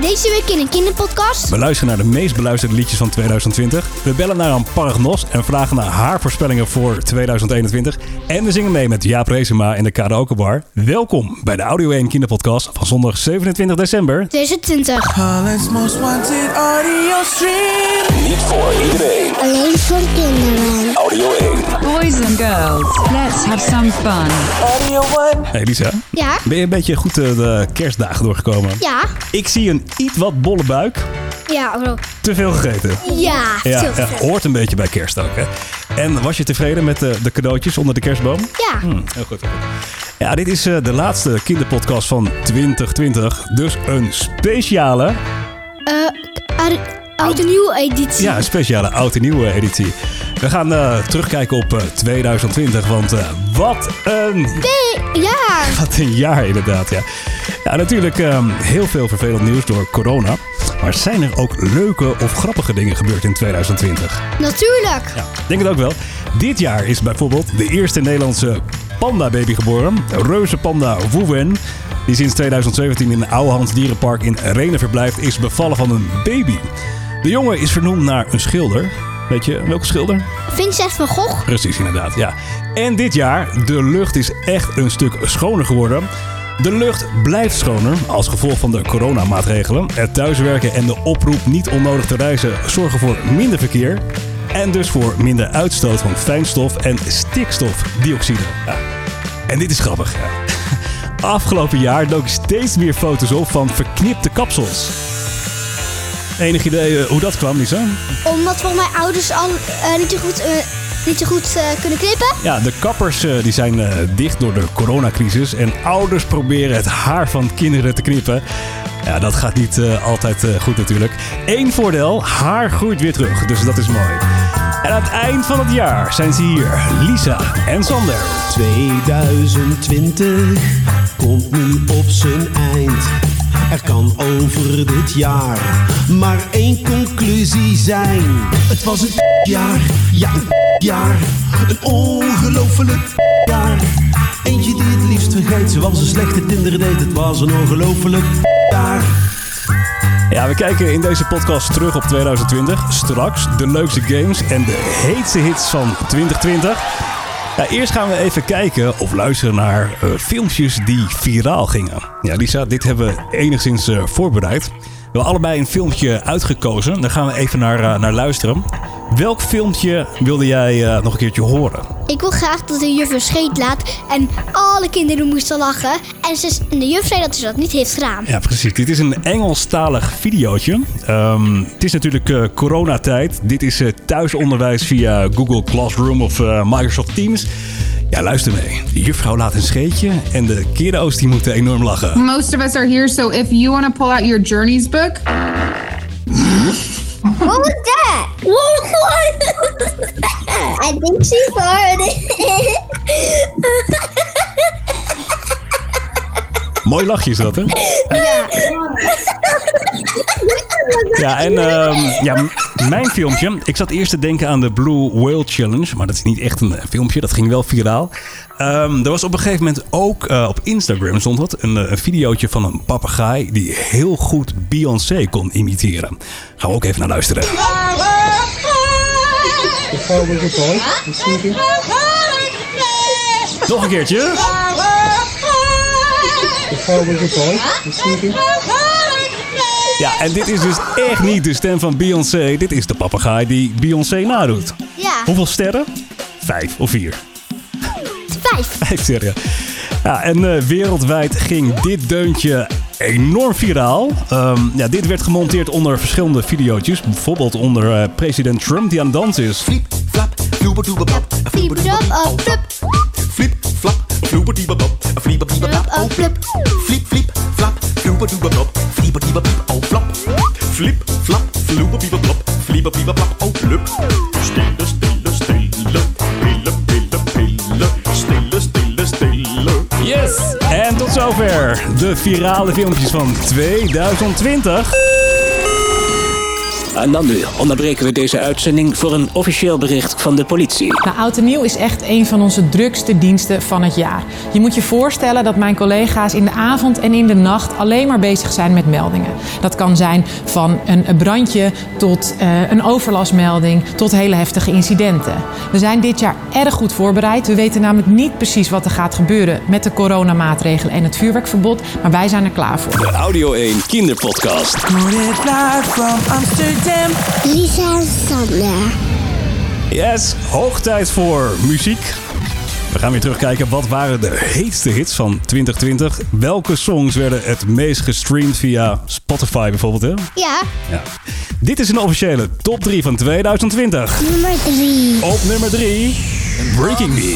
Deze week in een kinderpodcast. We luisteren naar de meest beluisterde liedjes van 2020. We bellen naar een paragnos en vragen naar haar voorspellingen voor 2021. En we zingen mee met Jaap Reesema in de karaokebar. Welkom bij de Audio 1 Kinderpodcast van zondag 27 december. 2020. Holland's most wanted audio stream. Niet voor iedereen. Alleen voor kinderen. Audio 1. Boys and girls, let's have some fun. Audio 1. Hey Lisa, Ja? ben je een beetje goed eh, de kerstdagen doorgekomen? Ja? Ik zie een iets wat bolle buik. Ja, bro. Te veel gegeten. Ja, Ja, veel ja, hoort een beetje bij kerst ook, hè? En was je tevreden met de, de cadeautjes onder de kerstboom? Ja. Hm, heel goed, heel goed. Ja, dit is eh, de laatste kinderpodcast van 2020. Dus een speciale, Eh, oud- oud en nieuwe editie. ja, een speciale oud en nieuwe editie. We gaan eh, terugkijken op eh, 2020, want wat een Nee, ja. Wat een jaar inderdaad, ja. Ja, natuurlijk ehm, heel veel vervelend nieuws door corona. Maar zijn er ook leuke of grappige dingen gebeurd in 2020? Natuurlijk. Ja, denk het ook wel. Dit jaar is bijvoorbeeld de eerste Nederlandse panda-baby geboren. Reuze panda Woewen. Die sinds 2017 in Ouwehans Dierenpark in Renen verblijft, is bevallen van een baby. De jongen is vernoemd naar een schilder. Weet je welke schilder? Vincent van Gogh. Precies, inderdaad, ja. En dit jaar, de lucht is echt een stuk schoner geworden. De lucht blijft schoner als gevolg van de coronamaatregelen. Het thuiswerken en de oproep niet onnodig te reizen zorgen voor minder verkeer. En dus voor minder uitstoot van fijnstof en stikstofdioxide. En dit is grappig. Afgelopen jaar dook steeds meer foto's op van verknipte kapsels. Enig idee eh, hoe dat kwam, Lisa? Omdat volgens mij ouders al eh, niet zo goed, eh, niet zo goed eh, kunnen knippen. Ja, de kappers eh, die zijn eh, dicht door de coronacrisis. En ouders proberen het haar van kinderen te knippen. Ja, dat gaat niet eh, altijd eh, goed natuurlijk. Eén voordeel, haar groeit weer terug. Dus dat is mooi. En aan het eind van het jaar zijn ze hier. Lisa en Sander. 2020 komt nu op zijn eind. Er kan over dit jaar maar één conclusie zijn. Het was een jaar, ja een jaar, een ongelofelijk jaar. Eentje die het liefst vergeet zoals een slechte Tinder date. Het was een ongelofelijk jaar. Ja, we kijken in deze podcast terug op 2020. Straks de leukste games en de heetste hits van 2020. Ja, eerst gaan we even kijken of luisteren naar eh, filmpjes die viraal gingen. Ja, Lisa, dit hebben we enigszins eh, voorbereid. We hebben allebei een filmpje uitgekozen. Daar gaan we even naar, eh, naar luisteren. Welk filmpje wilde jij eh, nog een keertje horen? Ik wil graag dat de juf een scheet laat en alle kinderen moesten lachen. En, ze, en de juf zei dat ze dat niet heeft gedaan. Ja, precies. Dit is een Engelstalig videootje. Ehm, het is natuurlijk eh, coronatijd. Dit is eh, thuisonderwijs via Google Classroom of eh, Microsoft Teams. Ja, luister mee. De juffrouw laat een scheetje en de kiddo's die moeten enorm lachen. Most of us are here, so if you want to pull out your journeys book, What was that? What? I think she farted. Mooi lachje is dat, hè? Ja, en ehm, ja, mijn filmpje. Ik zat eerst te denken aan de Blue Whale Challenge. Maar dat is niet echt een eh, filmpje. Dat ging wel viraal. Ehm, er was op een gegeven moment ook eh, op Instagram stond dat. Een, eh, een videootje van een papegaai die heel goed Beyoncé kon imiteren. Gaan we ook even naar luisteren. Nog een keertje. Ja, en dit is dus echt niet de stem van Beyoncé. Dit is de papegaai die Beyoncé nadoet. Ja, Hoeveel sterren? Vijf of vier? vijf. Vijf sterren. Ja, en eh, wereldwijd ging dit deuntje enorm viraal. Ehm, ja, dit werd gemonteerd onder verschillende videootjes. Bijvoorbeeld onder eh, president Trump die aan het dansen is. Fliep, flap, floeberdoebebab. Fliep-drop, oh, plup. Flip, flap. Flieberdiebeblap, Oh, plup. Flip, flip, flap, floeberdoebebab. Flieberdiebeblap, oh flap. Flip, flap, floeberdiebebab. Flieberdiebeblap, oh plup. Stille, stille, stille. Pille, pille, pille. Stille, stille, stille. Yes! En tot zover de virale filmpjes van 2020. En dan nu onderbreken we deze uitzending voor een officieel bericht van de politie. Nou, Oud en Nieuw is echt een van onze drukste diensten van het jaar. Je moet je voorstellen dat mijn collega's in de avond en in de nacht alleen maar bezig zijn met meldingen. Dat kan zijn van een brandje tot eh, een overlastmelding tot hele heftige incidenten. We zijn dit jaar erg goed voorbereid. We weten namelijk niet precies wat er gaat gebeuren met de coronamaatregelen en het vuurwerkverbod, maar wij zijn er klaar voor. De Audio 1 Kinderpodcast. Amsterdam. Lisa en Sander. Yes, hoog tijd voor muziek. We gaan weer terugkijken. Wat waren de heetste hits van 2020? Welke songs werden het meest gestreamd via Spotify bijvoorbeeld? Hè? Ja, Ja. Dit is een officiële top 3 van 2020. nummer drie. Op nummer 3, Breaking Me.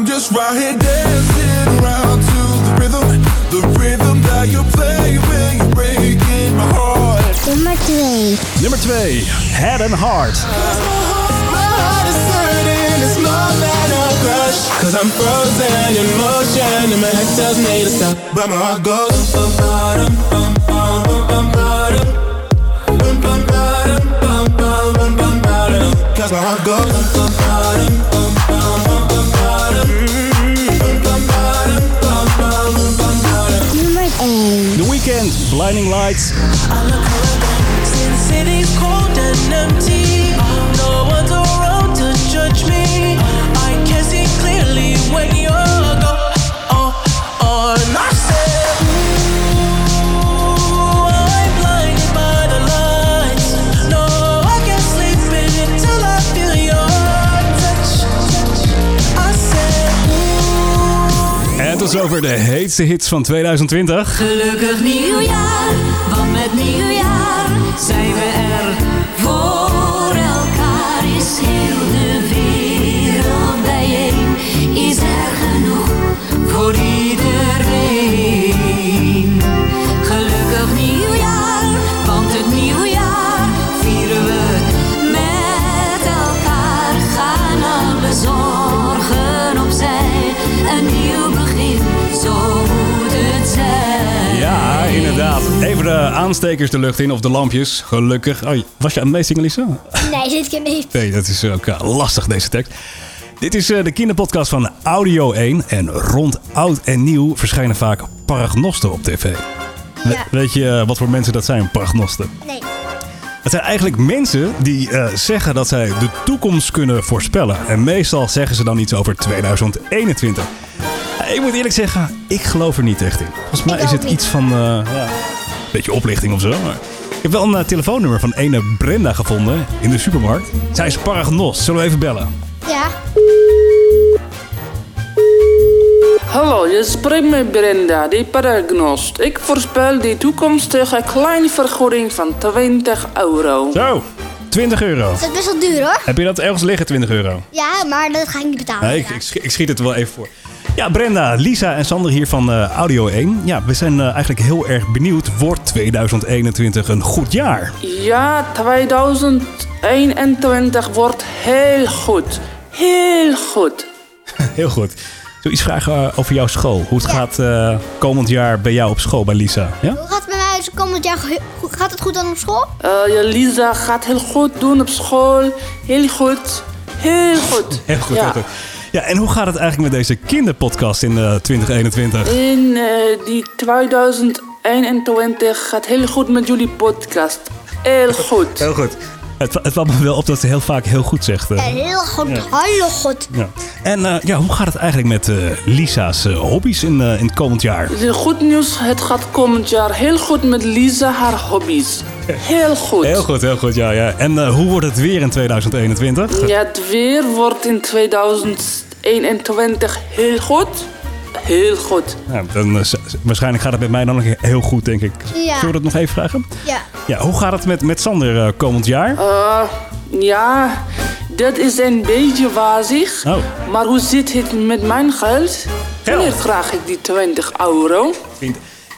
I'm just right here dancing around to the rhythm, the rhythm that you play when you're breaking my heart. Nummer twee. Nummer 2, Head and Heart. My heart is hurting, it's more than a crush. Cause I'm frozen in motion, and my head tells me to stop. But my heart goes shining lights. Tot zover de heetste hits van 2020. Gelukkig nieuwjaar, want met nieuwjaar zijn we er voor elkaar. Is heel de wereld bijeen, is er genoeg voor iedereen. Gelukkig nieuwjaar, want het nieuwjaar vieren we met elkaar. Gaan alle zorgen opzij, een Ja, inderdaad. Even de aanstekers de lucht in of de lampjes. Gelukkig. Oh, was je aan het meezingen, Lisa? Nee, dit keer niet. Nee, dat is ook eh, lastig, deze tekst. Dit is eh, de kinderpodcast van Audio 1. En rond oud en nieuw verschijnen vaak paragnosten op tv. We-. Weet je eh, wat voor mensen dat zijn, paragnosten? Nee. Het zijn eigenlijk mensen die eh, zeggen dat zij de toekomst kunnen voorspellen. En meestal zeggen ze dan iets over 2021. Eh, Ik moet eerlijk zeggen, ik geloof er niet echt in. Volgens mij is het iets van eh, ja, een beetje oplichting of zo. Maar ik heb wel een telefoonnummer van ene Brenda gevonden in de supermarkt. Zij is paragnost. Zullen we even bellen? Ja. Hallo, je spreekt met Brenda, die paragnost. Ik voorspel die toekomstige kleine vergoeding van 20 euro. Zo, 20 euro. Dat is best wel duur hoor. Heb je dat ergens liggen, 20 euro? Ja, maar dat ga ik niet betalen. Nee, ik, ik, sch- ik schiet het wel even voor. Ja, Brenda, Lisa en Sander hier van eh, Audio 1. Ja, we zijn eh, eigenlijk heel erg benieuwd. Wordt 2021 een goed jaar? Ja, 2021 wordt heel goed. Heel goed. Heel goed. Zullen we iets vragen eh, over jouw school? Hoe het gaat eh, komend jaar bij jou op school, bij Lisa? Ja? Hoe gaat het met mij uit komend jaar? Gaat het goed dan op school? Eh, ja, Lisa gaat heel goed doen op school. Heel goed. Heel goed. Heel goed, ja. heel goed. Ja, en hoe gaat het eigenlijk met deze kinderpodcast in eh, 2021? In eh, die 2021 gaat heel goed met jullie podcast. Heel goed. Heel goed. Het, het valt me wel op dat ze heel vaak heel goed zegt. eh. Ja, heel goed, Ja. heel goed. Ja. En eh, ja, hoe gaat het eigenlijk met eh, Lisa's eh, hobby's in, eh, in het komend jaar? De goed nieuws, het gaat komend jaar heel goed met Lisa haar hobby's. Heel goed. Heel goed, heel goed, ja. ja. En eh, hoe wordt het weer in 2021? Ja, het weer wordt in 2021 heel goed. Heel goed. Ja, dan, eh, waarschijnlijk gaat het met mij dan nog heel goed, denk ik. Ja. Zullen we dat nog even vragen? Ja. Ja, hoe gaat het met, met Sander eh, komend jaar? Eh, ja, dat is een beetje wazig. Oh. Maar hoe zit het met mijn geld? Wanneer krijg ik die 20 euro?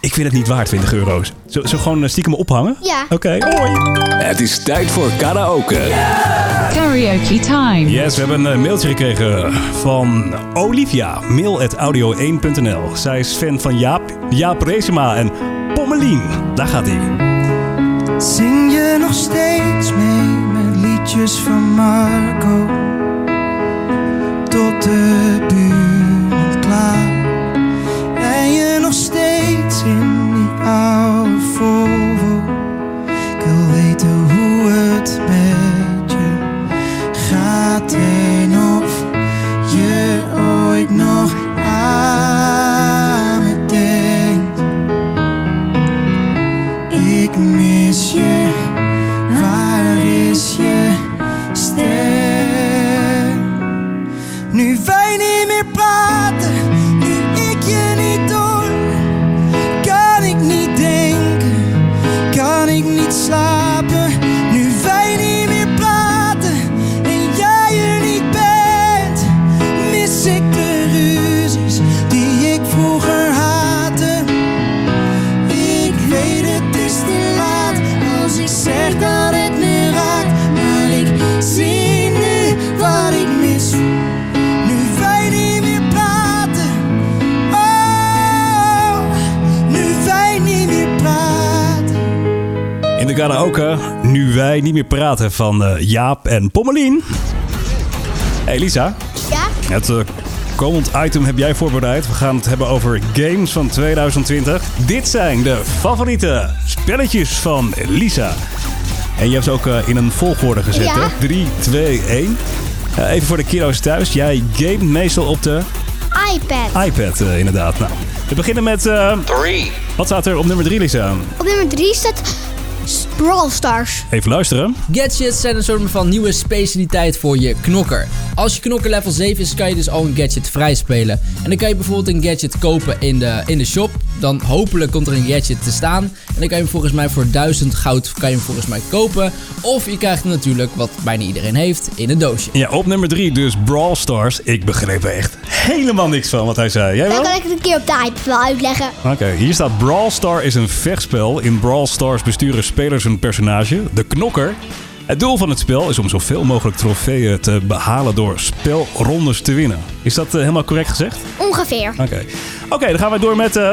Ik vind het niet waard, 20 euro's. Zo, zo gewoon eh, stiekem ophangen? Ja. Oké, mooi. Het is tijd voor karaoke. Karaoke time. Yes, we hebben een mailtje gekregen van Olivia. Mail at audio1.nl. Zij is fan van Jaap, Jaap Reesema en Pommelien. Daar gaat hij. Zing je nog steeds mee met liedjes van Marco? Tot de buren kan karaoke, nu wij niet meer praten van eh, Jaap en Pommelien. Hey Lisa, Ja? het eh, komend item heb jij voorbereid. We gaan het hebben over games van 2020. Dit zijn de favoriete spelletjes van Lisa. En je hebt ze ook eh, in een volgorde gezet, Ja. hè? 3, 2, 1. Eh, even voor de kiddo's thuis. Jij gamet meestal op de iPad. iPad, inderdaad. Nou, we beginnen met... eh, Wat staat er op nummer 3, Lisa? Op nummer 3 staat Brawl Stars. Even luisteren. Gadgets zijn een soort van nieuwe specialiteit voor je knokker. Als je knokker level 7 is, kan je dus al een gadget vrij spelen. En dan kan je bijvoorbeeld een gadget kopen in de, in de shop. Dan hopelijk komt er een gadget te staan. En dan kan je hem volgens mij voor 1000 goud kan je hem volgens mij kopen. Of je krijgt hem natuurlijk, wat bijna iedereen heeft, in een doosje. Ja, op nummer 3 dus Brawl Stars. Ik begreep er echt helemaal niks van wat hij zei. Jij Dan wel? kan ik het een keer op de iPad wel uitleggen. Oké, hier staat Brawl Star is een vechtspel. In Brawl Stars besturen spelers een personage, de knokker. Het doel van het spel is om zoveel mogelijk trofeeën te behalen door spelrondes te winnen. Is dat eh, helemaal correct gezegd? Ongeveer. Oké. Oké, dan gaan we door met... eh,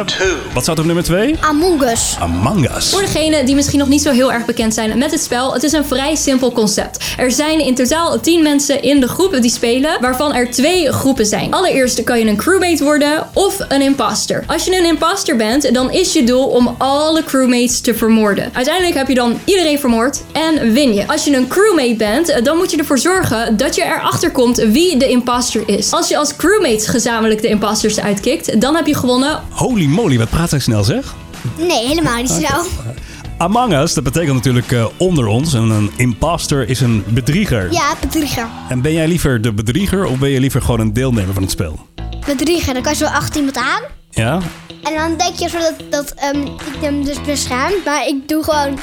wat staat op nummer 2? Among Us. Among Us. Voor degenen die misschien nog niet zo heel erg bekend zijn met het spel, het is een vrij simpel concept. Er zijn in totaal 10 mensen in de groep die spelen, waarvan er twee groepen zijn. Allereerst kan je een crewmate worden of een imposter. Als je een imposter bent, dan is je doel om alle crewmates te vermoorden. Uiteindelijk heb je dan iedereen vermoord en win je. Als je een crewmate bent, dan moet je ervoor zorgen dat je erachter komt wie de imposter is. Als je als crewmates gezamenlijk de imposters uitkikt, dan heb je gewonnen Holy moly, wat praat hij snel zeg. Nee, helemaal niet snel. Among Us, dat betekent natuurlijk eh, onder ons. En een imposter is een bedrieger. Ja, bedrieger. En ben jij liever de bedrieger of ben je liever gewoon een deelnemer van het spel? Bedrieger, dan kan je zo achter iemand aan. Ja? En dan denk je zo dat, dat ehm, ik hem dus bescherm, maar ik doe gewoon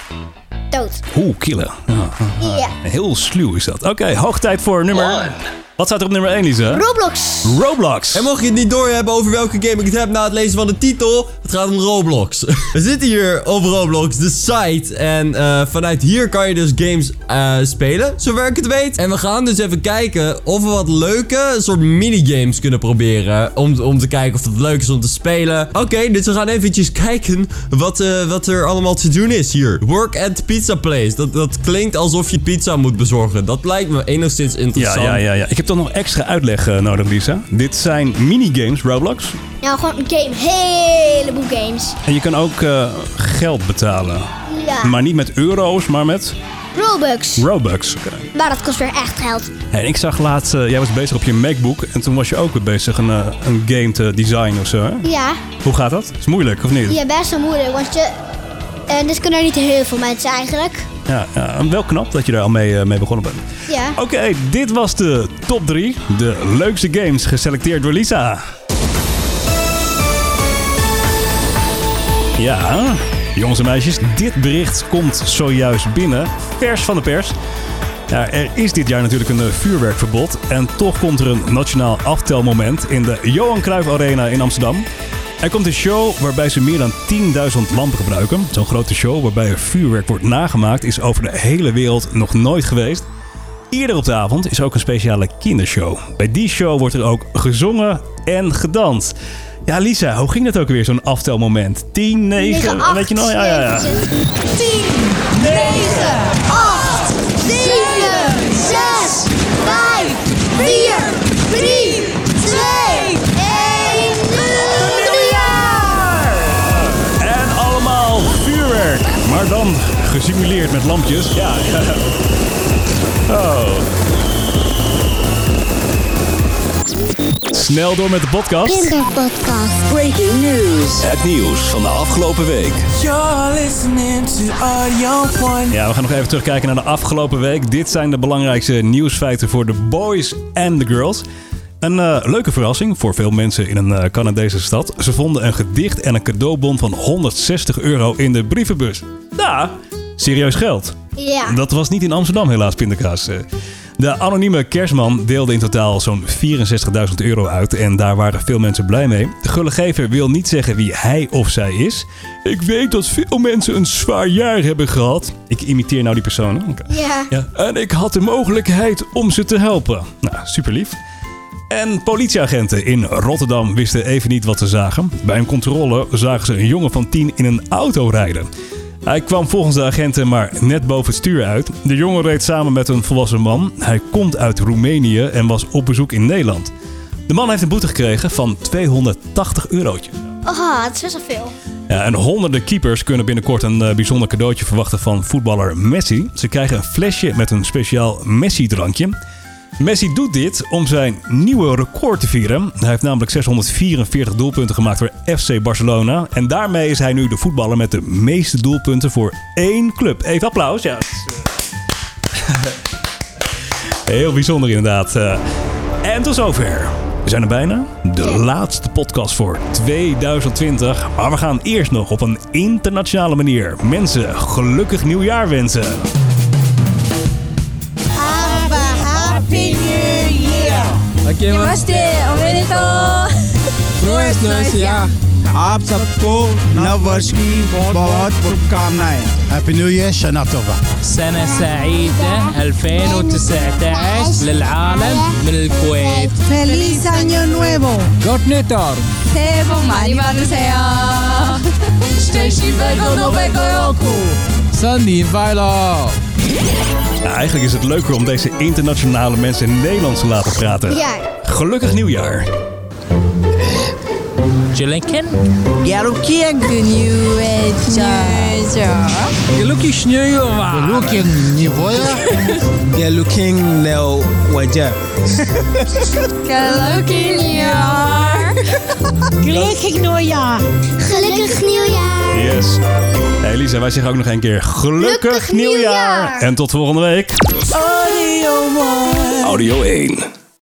dood. Oeh, killen. Ja. Heel sluw is dat. Oké, hoog tijd voor nummer... Wat staat er op nummer 1, Lisa? Roblox. Roblox. En mocht je het niet doorhebben over welke game ik het heb na het lezen van de titel, het gaat om Roblox. We zitten hier op Roblox, de site. En eh, vanuit hier kan je dus games eh, spelen, zover ik het weet. En we gaan dus even kijken of we wat leuke soort minigames kunnen proberen. Om, om te kijken of het leuk is om te spelen. Oké, dus we gaan eventjes kijken wat, eh, wat er allemaal te doen is hier. Work at pizza place. Dat, dat klinkt alsof je pizza moet bezorgen. Dat lijkt me enigszins Ja, interessant. ja, ja, ja. Ik heb toch nog extra uitleg eh, nodig, Lisa. Dit zijn minigames, Roblox. Nou, gewoon een game. Heleboel games. En je kan ook eh, geld betalen. Ja. Maar niet met euro's, maar met Robux. Robux. Oké. Maar dat kost weer echt geld. En ik zag laatst, eh, jij was bezig op je MacBook. En toen was je ook weer bezig een, een game te designen of zo. Hè? Ja. Hoe gaat dat? Is moeilijk, of niet? Ja, best wel moeilijk, want je... En dus kunnen er niet heel veel mensen eigenlijk. Ja, wel knap dat je daar al mee, eh, mee begonnen bent. Ja. Oké, dit was de top 3. De leukste games geselecteerd door Lisa. Ja, jongens en meisjes, dit bericht komt zojuist binnen. Vers van de pers. Ja, er is dit jaar natuurlijk een eh, vuurwerkverbod. En toch komt er een nationaal aftelmoment in de Johan Cruijff Arena in Amsterdam. Er komt een show waarbij ze meer dan 10.000 lampen gebruiken. Zo'n grote show waarbij er vuurwerk wordt nagemaakt is over de hele wereld nog nooit geweest. Eerder op de avond is ook een speciale kindershow. Bij die show wordt er ook gezongen en gedanst. Ja, Lisa, hoe ging dat ook weer, zo'n aftelmoment? 10, 9, 9, weet je nog? Ja, ja, ja. 10, 9, 8, 7, Maar dan gesimuleerd met lampjes. Ja. Oh. Snel door met de podcast. Kinderpodcast. Breaking news. Het nieuws van de afgelopen week. You're listening to Audio One. Ja, we gaan nog even terugkijken naar de afgelopen week. Dit zijn de belangrijkste nieuwsfeiten voor de boys en de girls. Een eh, leuke verrassing voor veel mensen in een eh, Canadese stad. Ze vonden een gedicht en een cadeaubon van 160 euro in de brievenbus. Ja, serieus geld. Ja. Dat was niet in Amsterdam helaas, pindakaas. Eh, De anonieme kerstman deelde in totaal zo'n 64.000 euro uit en daar waren veel mensen blij mee. De gullegever wil niet zeggen wie hij of zij is. Ik weet dat veel mensen een zwaar jaar hebben gehad. Ik imiteer nou die? Oké. Ja. Ja, en ik had de mogelijkheid om ze te helpen. Nou, super lief. En politieagenten in Rotterdam wisten even niet wat ze zagen. Bij een controle zagen ze een jongen van 10 in een auto rijden. Hij kwam volgens de agenten maar net boven het stuur uit. De jongen reed samen met een volwassen man. Hij komt uit Roemenië en was op bezoek in Nederland. De man heeft een boete gekregen van 280 eurotjes. Oh, het is best wel veel. Ja, en honderden keepers kunnen binnenkort een eh, bijzonder cadeautje verwachten van voetballer Messi. Ze krijgen een flesje met een speciaal Messi-drankje. Messi doet dit om zijn nieuwe record te vieren. Hij heeft namelijk 644 doelpunten gemaakt voor FC Barcelona. En daarmee is hij nu de voetballer met de meeste doelpunten voor één club. Even applaus. Ja, eh, Heel bijzonder inderdaad. Eh, En tot zover. We zijn er bijna. De laatste podcast voor 2020. Maar we gaan eerst nog op een internationale manier mensen gelukkig nieuwjaar wensen. year. Namaste, omedetou. Noes noes ja. आप सबको नव वर्ष की बहुत शुभकामनाएं happy new year शना तोबा سنة سعيدة 2019 للعالم من الكويت Feliz año nuevo. Gott nytt år! 새해 복 많이 받으세요. szczęśliwego nowego roku. Sandy Viola! Nou, eigenlijk is het leuker om deze internationale mensen in Nederlands te laten praten. Ja. Gelukkig nieuwjaar. Gelukkig? Gelukkig nieuwjaar. Gelukkig nieuwjaar! Gelukkig nieuwjaar. Gelukkig nieuwjaar. Gelukkig nieuwjaar. Gelukkig nieuwjaar. Gelukkig nieuwjaar. Yes. Hey Lisa, wij zeggen ook nog een keer gelukkig, Gelukkig nieuwjaar. nieuwjaar. En tot volgende week. Audio One. Audio 1.